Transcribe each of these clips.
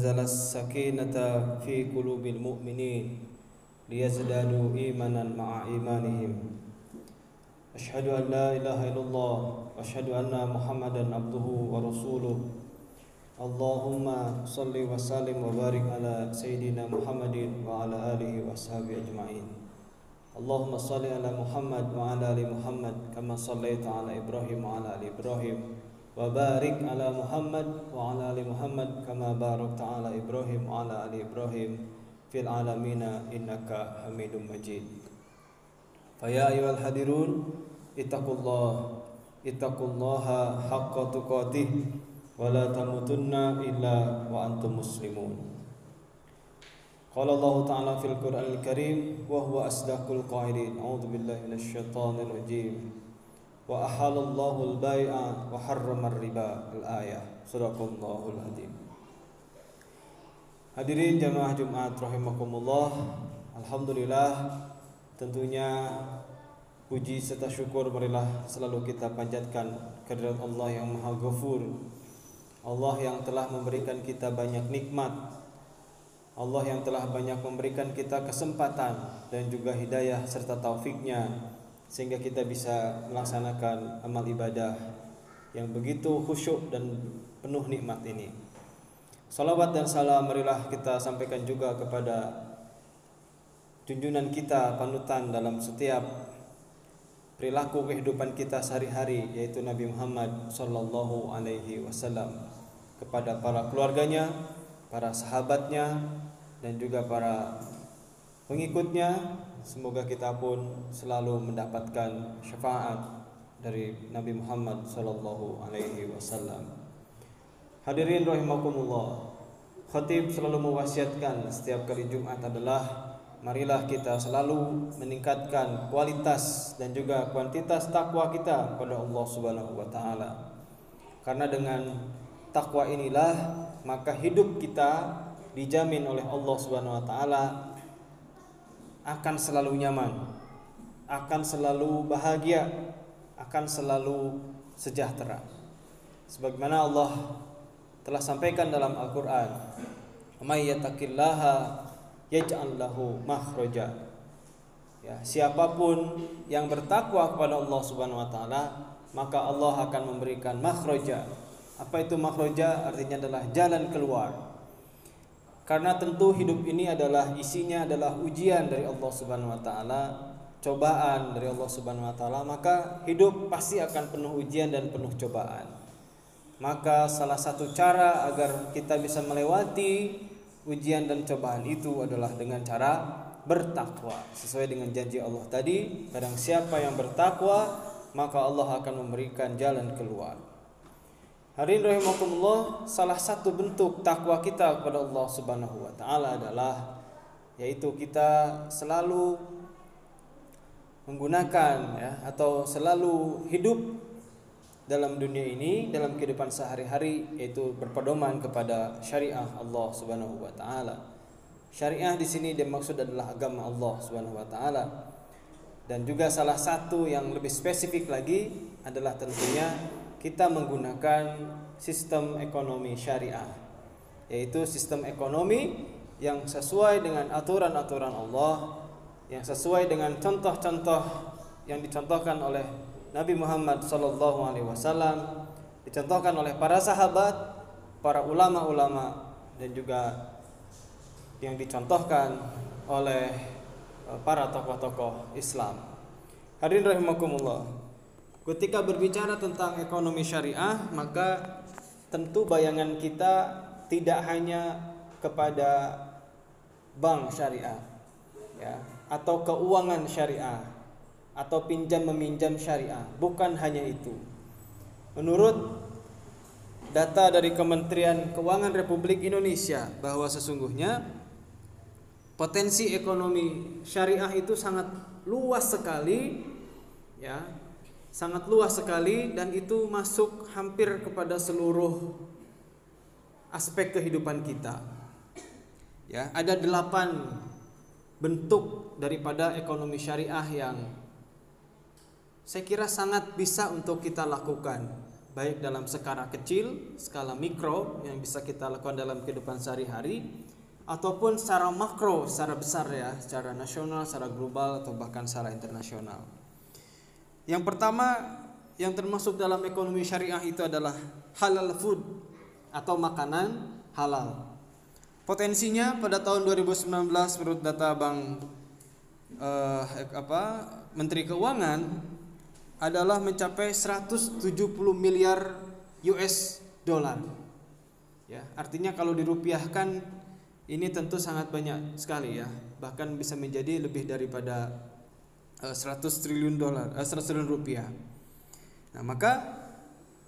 أنزل السكينة في قلوب المؤمنين ليزدادوا إيمانا مع إيمانهم. أشهد أن لا إله إلا الله وأشهد أن محمدا عبده ورسوله. اللهم صل وسلم وبارك على سيدنا محمد وعلى آله وأصحابه أجمعين. اللهم صل على محمد وعلى آل محمد كما صليت على إبراهيم وعلى آل إبراهيم. وبارك على محمد وعلى آل محمد كما باركت على إبراهيم وعلى آل إبراهيم في العالمين إنك حميد مجيد. فيا أيها الحاضرون اتقوا الله اتقوا الله حق تقاته ولا تموتن إلا وأنتم مسلمون. قال الله تعالى في القرآن الكريم وهو أصدق القائلين. أعوذ بالله من الشيطان الرجيم. wa ahalallahu al-bai'a riba al-ayah. Sadaqallahul adzim Hadirin jamaah Jumat rahimakumullah. Alhamdulillah tentunya puji serta syukur marilah selalu kita panjatkan kehadirat Allah yang Maha Ghafur. Allah yang telah memberikan kita banyak nikmat. Allah yang telah banyak memberikan kita kesempatan dan juga hidayah serta taufiknya sehingga kita bisa melaksanakan amal ibadah yang begitu khusyuk dan penuh nikmat ini. Salawat dan salam marilah kita sampaikan juga kepada junjungan kita panutan dalam setiap perilaku kehidupan kita sehari-hari yaitu Nabi Muhammad sallallahu alaihi wasallam kepada para keluarganya, para sahabatnya dan juga para pengikutnya semoga kita pun selalu mendapatkan syafaat dari Nabi Muhammad sallallahu alaihi wasallam. Hadirin rahimakumullah. Khatib selalu mewasiatkan setiap kali Jumat adalah marilah kita selalu meningkatkan kualitas dan juga kuantitas takwa kita kepada Allah Subhanahu wa taala. Karena dengan takwa inilah maka hidup kita dijamin oleh Allah Subhanahu wa taala akan selalu nyaman, akan selalu bahagia, akan selalu sejahtera. Sebagaimana Allah telah sampaikan dalam Al-Qur'an, "May yattaqillaha yaj'al lahu makhraja." Ya, siapa pun yang bertakwa kepada Allah Subhanahu wa taala, maka Allah akan memberikan makhraja. Apa itu makhraja? Artinya adalah jalan keluar karena tentu hidup ini adalah isinya adalah ujian dari Allah Subhanahu wa taala, cobaan dari Allah Subhanahu wa taala, maka hidup pasti akan penuh ujian dan penuh cobaan. Maka salah satu cara agar kita bisa melewati ujian dan cobaan itu adalah dengan cara bertakwa. Sesuai dengan janji Allah tadi, barang siapa yang bertakwa, maka Allah akan memberikan jalan keluar. Hari ini rahimakumullah salah satu bentuk takwa kita kepada Allah Subhanahu wa taala adalah yaitu kita selalu menggunakan ya atau selalu hidup dalam dunia ini dalam kehidupan sehari-hari yaitu berpedoman kepada syariah Allah Subhanahu wa taala. Syariah di sini dimaksud adalah agama Allah Subhanahu wa taala. Dan juga salah satu yang lebih spesifik lagi adalah tentunya kita menggunakan sistem ekonomi syariah yaitu sistem ekonomi yang sesuai dengan aturan-aturan Allah yang sesuai dengan contoh-contoh yang dicontohkan oleh Nabi Muhammad sallallahu alaihi wasallam dicontohkan oleh para sahabat, para ulama-ulama dan juga yang dicontohkan oleh para tokoh-tokoh Islam. Hadirin rahimakumullah. Ketika berbicara tentang ekonomi syariah, maka tentu bayangan kita tidak hanya kepada bank syariah, ya, atau keuangan syariah, atau pinjam meminjam syariah. Bukan hanya itu. Menurut data dari Kementerian Keuangan Republik Indonesia bahwa sesungguhnya potensi ekonomi syariah itu sangat luas sekali, ya, sangat luas sekali dan itu masuk hampir kepada seluruh aspek kehidupan kita. Ya, ada delapan bentuk daripada ekonomi syariah yang saya kira sangat bisa untuk kita lakukan baik dalam skala kecil, skala mikro yang bisa kita lakukan dalam kehidupan sehari-hari ataupun secara makro, secara besar ya, secara nasional, secara global atau bahkan secara internasional. Yang pertama yang termasuk dalam ekonomi syariah itu adalah halal food atau makanan halal. Potensinya pada tahun 2019 menurut data Bank eh, apa Menteri Keuangan adalah mencapai 170 miliar US dollar. Ya, artinya kalau dirupiahkan ini tentu sangat banyak sekali ya. Bahkan bisa menjadi lebih daripada uh, eh, 100 triliun dolar, uh, eh, 100 triliun rupiah. Nah, maka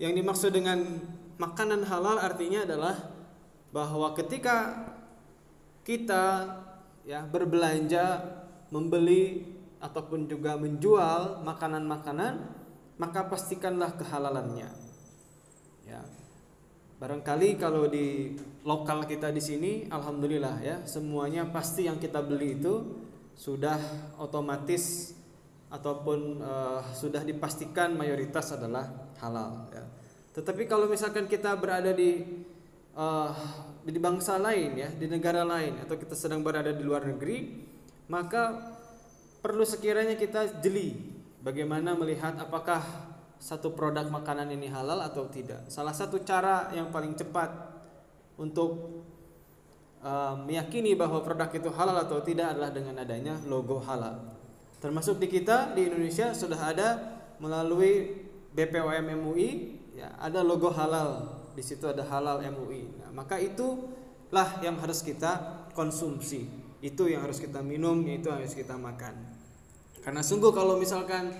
yang dimaksud dengan makanan halal artinya adalah bahwa ketika kita ya berbelanja membeli ataupun juga menjual makanan-makanan maka pastikanlah kehalalannya ya barangkali kalau di lokal kita di sini alhamdulillah ya semuanya pasti yang kita beli itu sudah otomatis ataupun uh, sudah dipastikan mayoritas adalah halal ya. tetapi kalau misalkan kita berada di uh, di bangsa lain ya di negara lain atau kita sedang berada di luar negeri maka perlu sekiranya kita jeli bagaimana melihat apakah satu produk makanan ini halal atau tidak. Salah satu cara yang paling cepat untuk meyakini bahwa produk itu halal atau tidak adalah dengan adanya logo halal. Termasuk di kita di Indonesia sudah ada melalui BPOM MUI ya ada logo halal. Di situ ada halal MUI. Nah, maka itulah yang harus kita konsumsi. Itu yang harus kita minum, itu yang harus kita makan. Karena sungguh kalau misalkan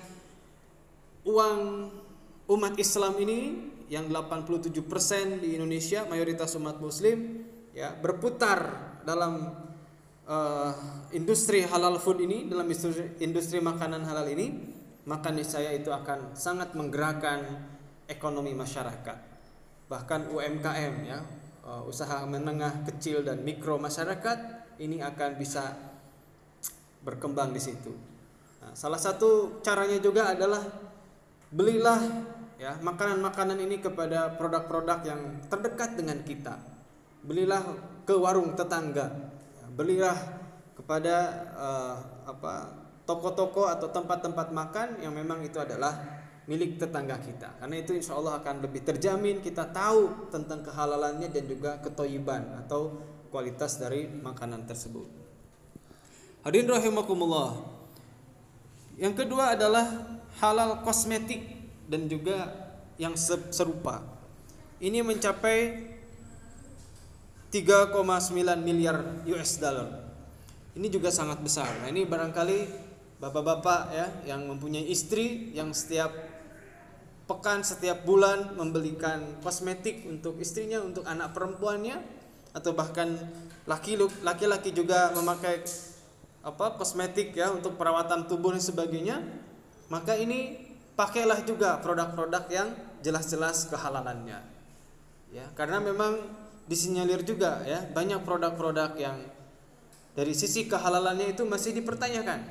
uang umat Islam ini yang 87% di Indonesia mayoritas umat muslim ya berputar dalam uh, industri halal food ini dalam industri, industri makanan halal ini maka niscaya itu akan sangat menggerakkan ekonomi masyarakat bahkan UMKM ya uh, usaha menengah kecil dan mikro masyarakat ini akan bisa berkembang di situ Nah, salah satu caranya juga adalah belilah ya makanan-makanan ini kepada produk-produk yang terdekat dengan kita. Belilah ke warung tetangga. Ya, belilah kepada uh, apa toko-toko atau tempat-tempat makan yang memang itu adalah milik tetangga kita. Karena itu insya Allah akan lebih terjamin kita tahu tentang kehalalannya dan juga ketoyiban atau kualitas dari makanan tersebut. Hadirin rahimakumullah. Yang kedua adalah halal kosmetik dan juga yang serupa. Ini mencapai 3,9 miliar US dollar. Ini juga sangat besar. Nah, ini barangkali bapak-bapak ya yang mempunyai istri yang setiap pekan setiap bulan membelikan kosmetik untuk istrinya, untuk anak perempuannya atau bahkan laki-laki juga memakai apa kosmetik ya untuk perawatan tubuh dan sebagainya maka ini pakailah juga produk-produk yang jelas-jelas kehalalannya ya karena memang disinyalir juga ya. Banyak produk-produk yang dari sisi kehalalannya itu masih dipertanyakan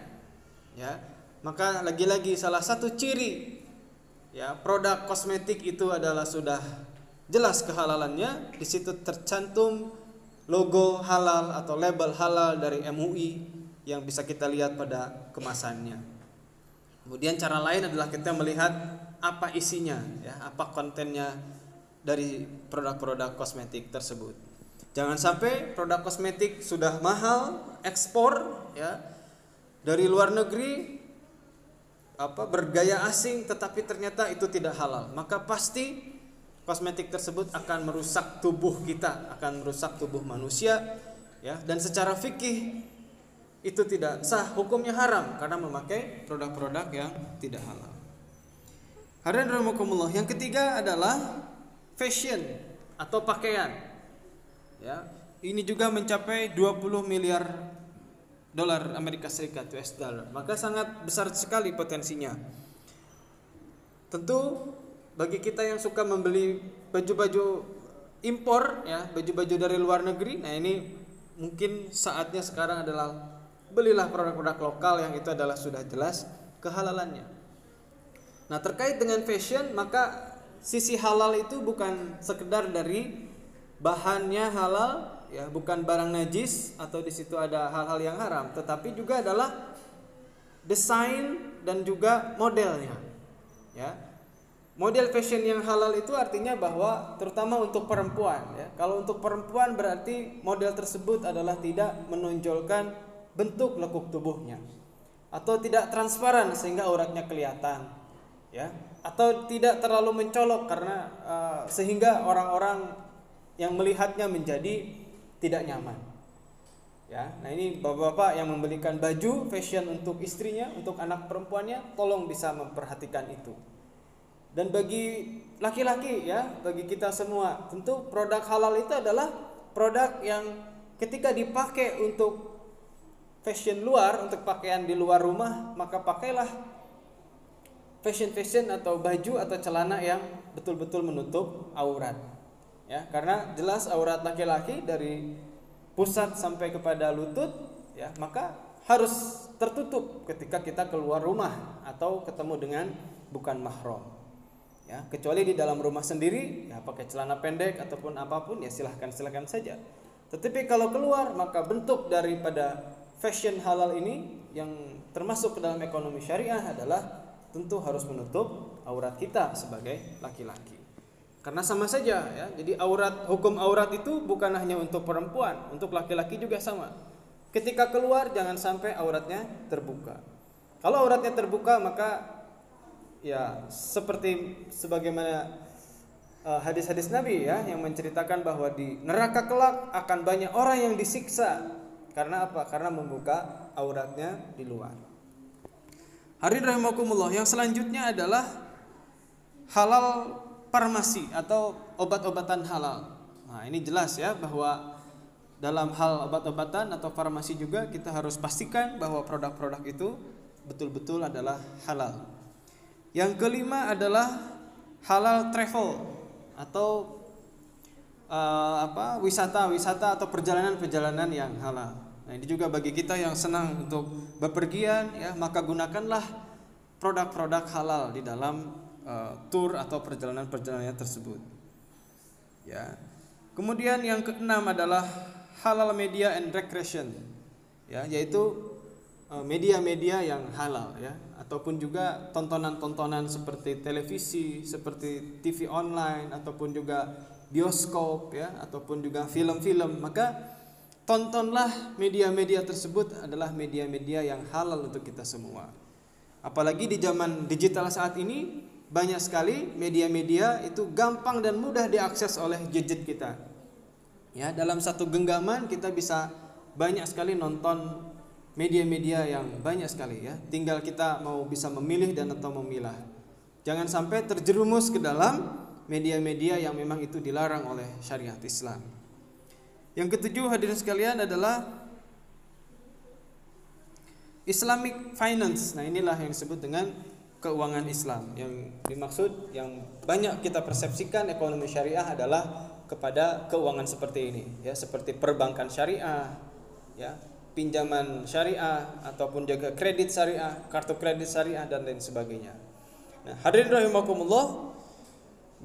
ya. Maka lagi-lagi salah satu ciri ya produk kosmetik itu adalah sudah jelas kehalalannya. Di situ tercantum logo halal atau label halal dari MUI yang bisa kita lihat pada kemasannya. Kemudian cara lain adalah kita melihat apa isinya, ya, apa kontennya dari produk-produk kosmetik tersebut. Jangan sampai produk kosmetik sudah mahal, ekspor, ya, dari luar negeri, apa bergaya asing, tetapi ternyata itu tidak halal. Maka pasti kosmetik tersebut akan merusak tubuh kita, akan merusak tubuh manusia, ya, dan secara fikih itu tidak sah, hukumnya haram karena memakai produk-produk yang tidak halal. Hadirin. Yang ketiga adalah fashion atau pakaian. Ya, ini juga mencapai 20 miliar dolar Amerika Serikat US dollar. Maka sangat besar sekali potensinya. Tentu bagi kita yang suka membeli baju-baju impor ya, baju-baju dari luar negeri, nah ini mungkin saatnya sekarang adalah belilah produk-produk lokal yang itu adalah sudah jelas kehalalannya. Nah, terkait dengan fashion, maka sisi halal itu bukan sekedar dari bahannya halal ya bukan barang najis atau di situ ada hal-hal yang haram tetapi juga adalah desain dan juga modelnya ya. Model fashion yang halal itu artinya bahwa terutama untuk perempuan ya. Kalau untuk perempuan berarti model tersebut adalah tidak menonjolkan bentuk lekuk tubuhnya atau tidak transparan sehingga auratnya kelihatan ya atau tidak terlalu mencolok karena uh, sehingga orang-orang yang melihatnya menjadi tidak nyaman. Ya, nah ini bapak-bapak yang membelikan baju fashion untuk istrinya, untuk anak perempuannya, tolong bisa memperhatikan itu. Dan bagi laki-laki ya, bagi kita semua, tentu produk halal itu adalah produk yang ketika dipakai untuk fashion luar, untuk pakaian di luar rumah, maka pakailah fashion-fashion atau baju atau celana yang betul-betul menutup aurat. Ya, karena jelas aurat laki-laki dari pusat sampai kepada lutut, ya, maka harus tertutup ketika kita keluar rumah atau ketemu dengan bukan mahram. Ya, kecuali di dalam rumah sendiri, ya pakai celana pendek ataupun apa pun ya silahkan silahkan saja. Tetapi kalau keluar maka bentuk daripada fashion halal ini yang termasuk ke dalam ekonomi syariah adalah tentu harus menutup aurat kita sebagai laki-laki. Karena sama saja ya. Jadi aurat hukum aurat itu bukan hanya untuk perempuan, untuk laki-laki juga sama. Ketika keluar jangan sampai auratnya terbuka. Kalau auratnya terbuka maka ya seperti sebagaimana uh, hadis-hadis Nabi ya yang menceritakan bahwa di neraka kelak akan banyak orang yang disiksa karena apa? Karena membuka auratnya di luar. Hari rahimakumullah yang selanjutnya adalah halal farmasi atau obat-obatan halal. Nah, ini jelas ya bahwa dalam hal obat-obatan atau farmasi juga kita harus pastikan bahwa produk-produk itu betul-betul adalah halal. Yang kelima adalah halal travel atau uh, apa wisata-wisata atau perjalanan-perjalanan yang halal. Nah, ini juga bagi kita yang senang untuk bepergian ya, maka gunakanlah produk-produk halal di dalam uh, tour atau perjalanan-perjalanan tersebut. Ya. Kemudian yang keenam adalah halal media and recreation. Ya, yaitu eh, media-media yang halal ya ataupun juga tontonan-tontonan seperti televisi, seperti TV online ataupun juga bioskop ya ataupun juga film-film maka tontonlah media-media tersebut adalah media-media yang halal untuk kita semua. Apalagi di zaman digital saat ini banyak sekali media-media itu gampang dan mudah diakses oleh gadget kita. Ya, dalam satu genggaman kita bisa banyak sekali nonton media-media yang banyak sekali ya. Tinggal kita mau bisa memilih dan atau memilah. Jangan sampai terjerumus ke dalam media-media yang memang itu dilarang oleh syariat Islam. Yang ketujuh hadirin sekalian adalah Islamic finance. Nah, inilah yang disebut dengan keuangan Islam. Yang dimaksud yang banyak kita persepsikan ekonomi syariah adalah kepada keuangan seperti ini, ya, seperti perbankan syariah, ya, pinjaman syariah ataupun juga kredit syariah, kartu kredit syariah dan lain sebagainya. Nah, hadirin rahimakumullah,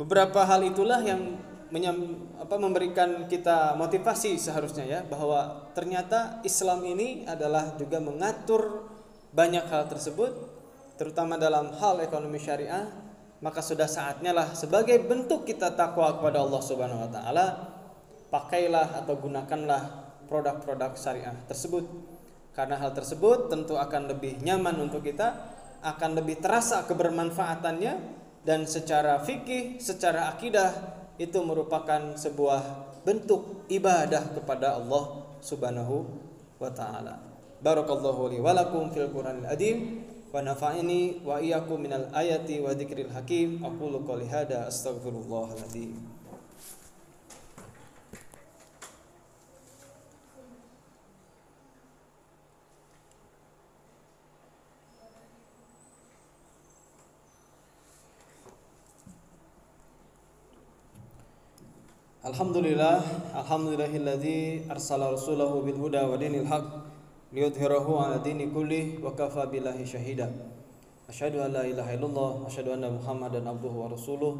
beberapa hal itulah yang menyam, apa, memberikan kita motivasi seharusnya ya bahwa ternyata Islam ini adalah juga mengatur banyak hal tersebut terutama dalam hal ekonomi syariah maka sudah saatnya lah sebagai bentuk kita takwa kepada Allah Subhanahu wa taala pakailah atau gunakanlah produk-produk syariah tersebut. Karena hal tersebut tentu akan lebih nyaman untuk kita akan lebih terasa kebermanfaatannya dan secara fikih secara akidah itu merupakan sebuah bentuk ibadah kepada Allah Subhanahu wa taala. Barakallahu li wa lakum fil Qur'anil adim wa nafa'ini wa iyyakum minal ayati wa dzikril hakim. Aqulu qouli hada astaghfirullahal adzim. Alhamdulillah Alhamdulillahilladzi arsala rasulahu bil huda wa dinil haq liyudhhirahu ala dini kulli wa kafa billahi syahida Asyhadu an la ilaha illallah asyhadu anna Muhammadan abduhu wa rasuluh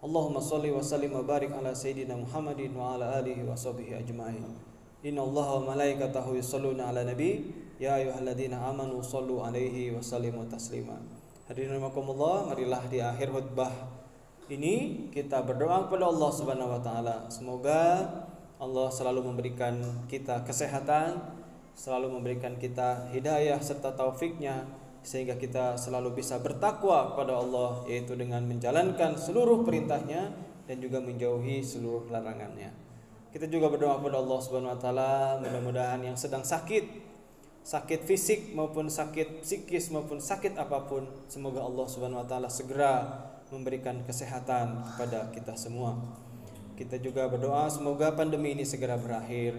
Allahumma salli wa sallim wa barik ala sayyidina Muhammadin wa ala alihi wa sahbihi ajma'in. Inna Allah ya ayyuhalladzina amanu sallu alaihi wa sallimu taslima. Hadirin rahimakumullah, marilah di akhir khutbah ini kita berdoa kepada Allah Subhanahu wa taala. Semoga Allah selalu memberikan kita kesehatan, selalu memberikan kita hidayah serta taufiknya sehingga kita selalu bisa bertakwa kepada Allah yaitu dengan menjalankan seluruh perintahnya dan juga menjauhi seluruh larangannya. Kita juga berdoa kepada Allah Subhanahu wa taala mudah-mudahan yang sedang sakit sakit fisik maupun sakit psikis maupun sakit apa pun semoga Allah Subhanahu wa taala segera memberikan kesehatan kepada kita semua. Kita juga berdoa semoga pandemi ini segera berakhir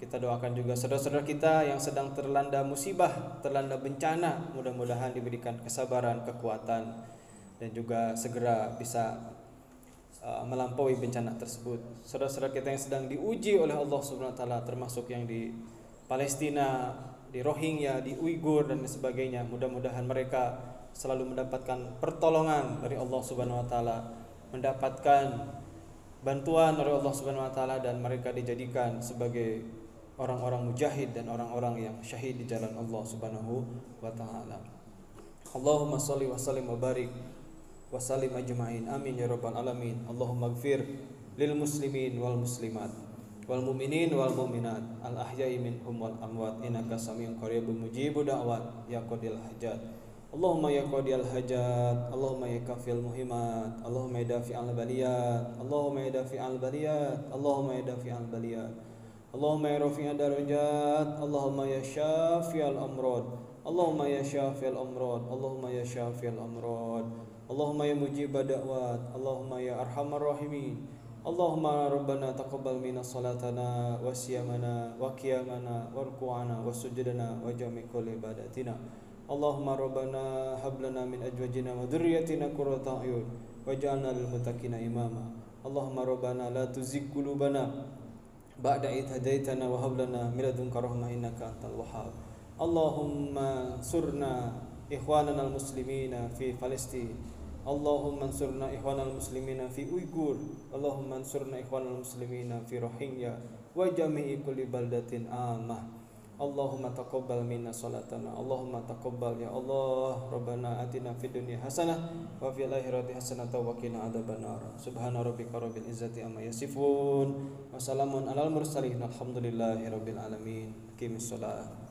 kita doakan juga saudara-saudara kita yang sedang terlanda musibah, terlanda bencana, mudah-mudahan diberikan kesabaran, kekuatan dan juga segera bisa uh, melampaui bencana tersebut. Saudara-saudara kita yang sedang diuji oleh Allah Subhanahu wa taala termasuk yang di Palestina, di Rohingya, di Uighur dan sebagainya. Mudah-mudahan mereka selalu mendapatkan pertolongan dari Allah Subhanahu wa taala, mendapatkan bantuan dari Allah Subhanahu wa taala dan mereka dijadikan sebagai orang-orang mujahid dan orang-orang yang syahid di jalan Allah Subhanahu wa taala. Allahumma shalli wa sallim wa barik wa sallim ajma'in. Amin ya rabbal alamin. Allahumma ighfir lil muslimin wal muslimat wal mu'minin wal mu'minat al ahya'i minhum wal amwat innaka samiun qaribun mujibud da'wat ya qadil hajat. Allahumma ya qadil hajat, Allahumma ya kafil muhimat, Allahumma ya dafi al baliyat, Allahumma ya dafi al baliyat, Allahumma ya dafi al baliyat. اللهم يا رفيع الدرجات اللهم يا شافي الأمراض اللهم يا شافي الأمراض اللهم يا شافي الأمراض اللهم يا مجيب الدعوات اللهم يا أرحم الراحمين اللهم ربنا تقبل منا صلاتنا وصيامنا وقيامنا وركوعنا وسجدنا وجميع كل عباداتنا Allahumma rabbana hablana min ajwajina wa dhurriyyatina qurrata a'yun waj'alna lil muttaqina imama. Allahumma rabbana la tuzigh qulubana ba'da idh hadaitana wa hab lana min ladunka rahmah innaka antal wahhab. Allahumma surna ikhwanana al-muslimina fi Palestin. Allahumma ansurna ikhwanal muslimina fi Uyghur Allahumma ansurna ikhwanal muslimina fi Rohingya wa jami'i kulli baldatin amah. Allahumma taqabbal minna salatana. Allahumma taqabbal ya Allah Rabbana atina fid dunya hasanah wa fil akhirati hasanah wa qina adzabannar subhana rabbika rabbil izzati amma yasifun. Wa salamun alal mursalin. Alhamdulillahi rabbil alamin. Qimis salat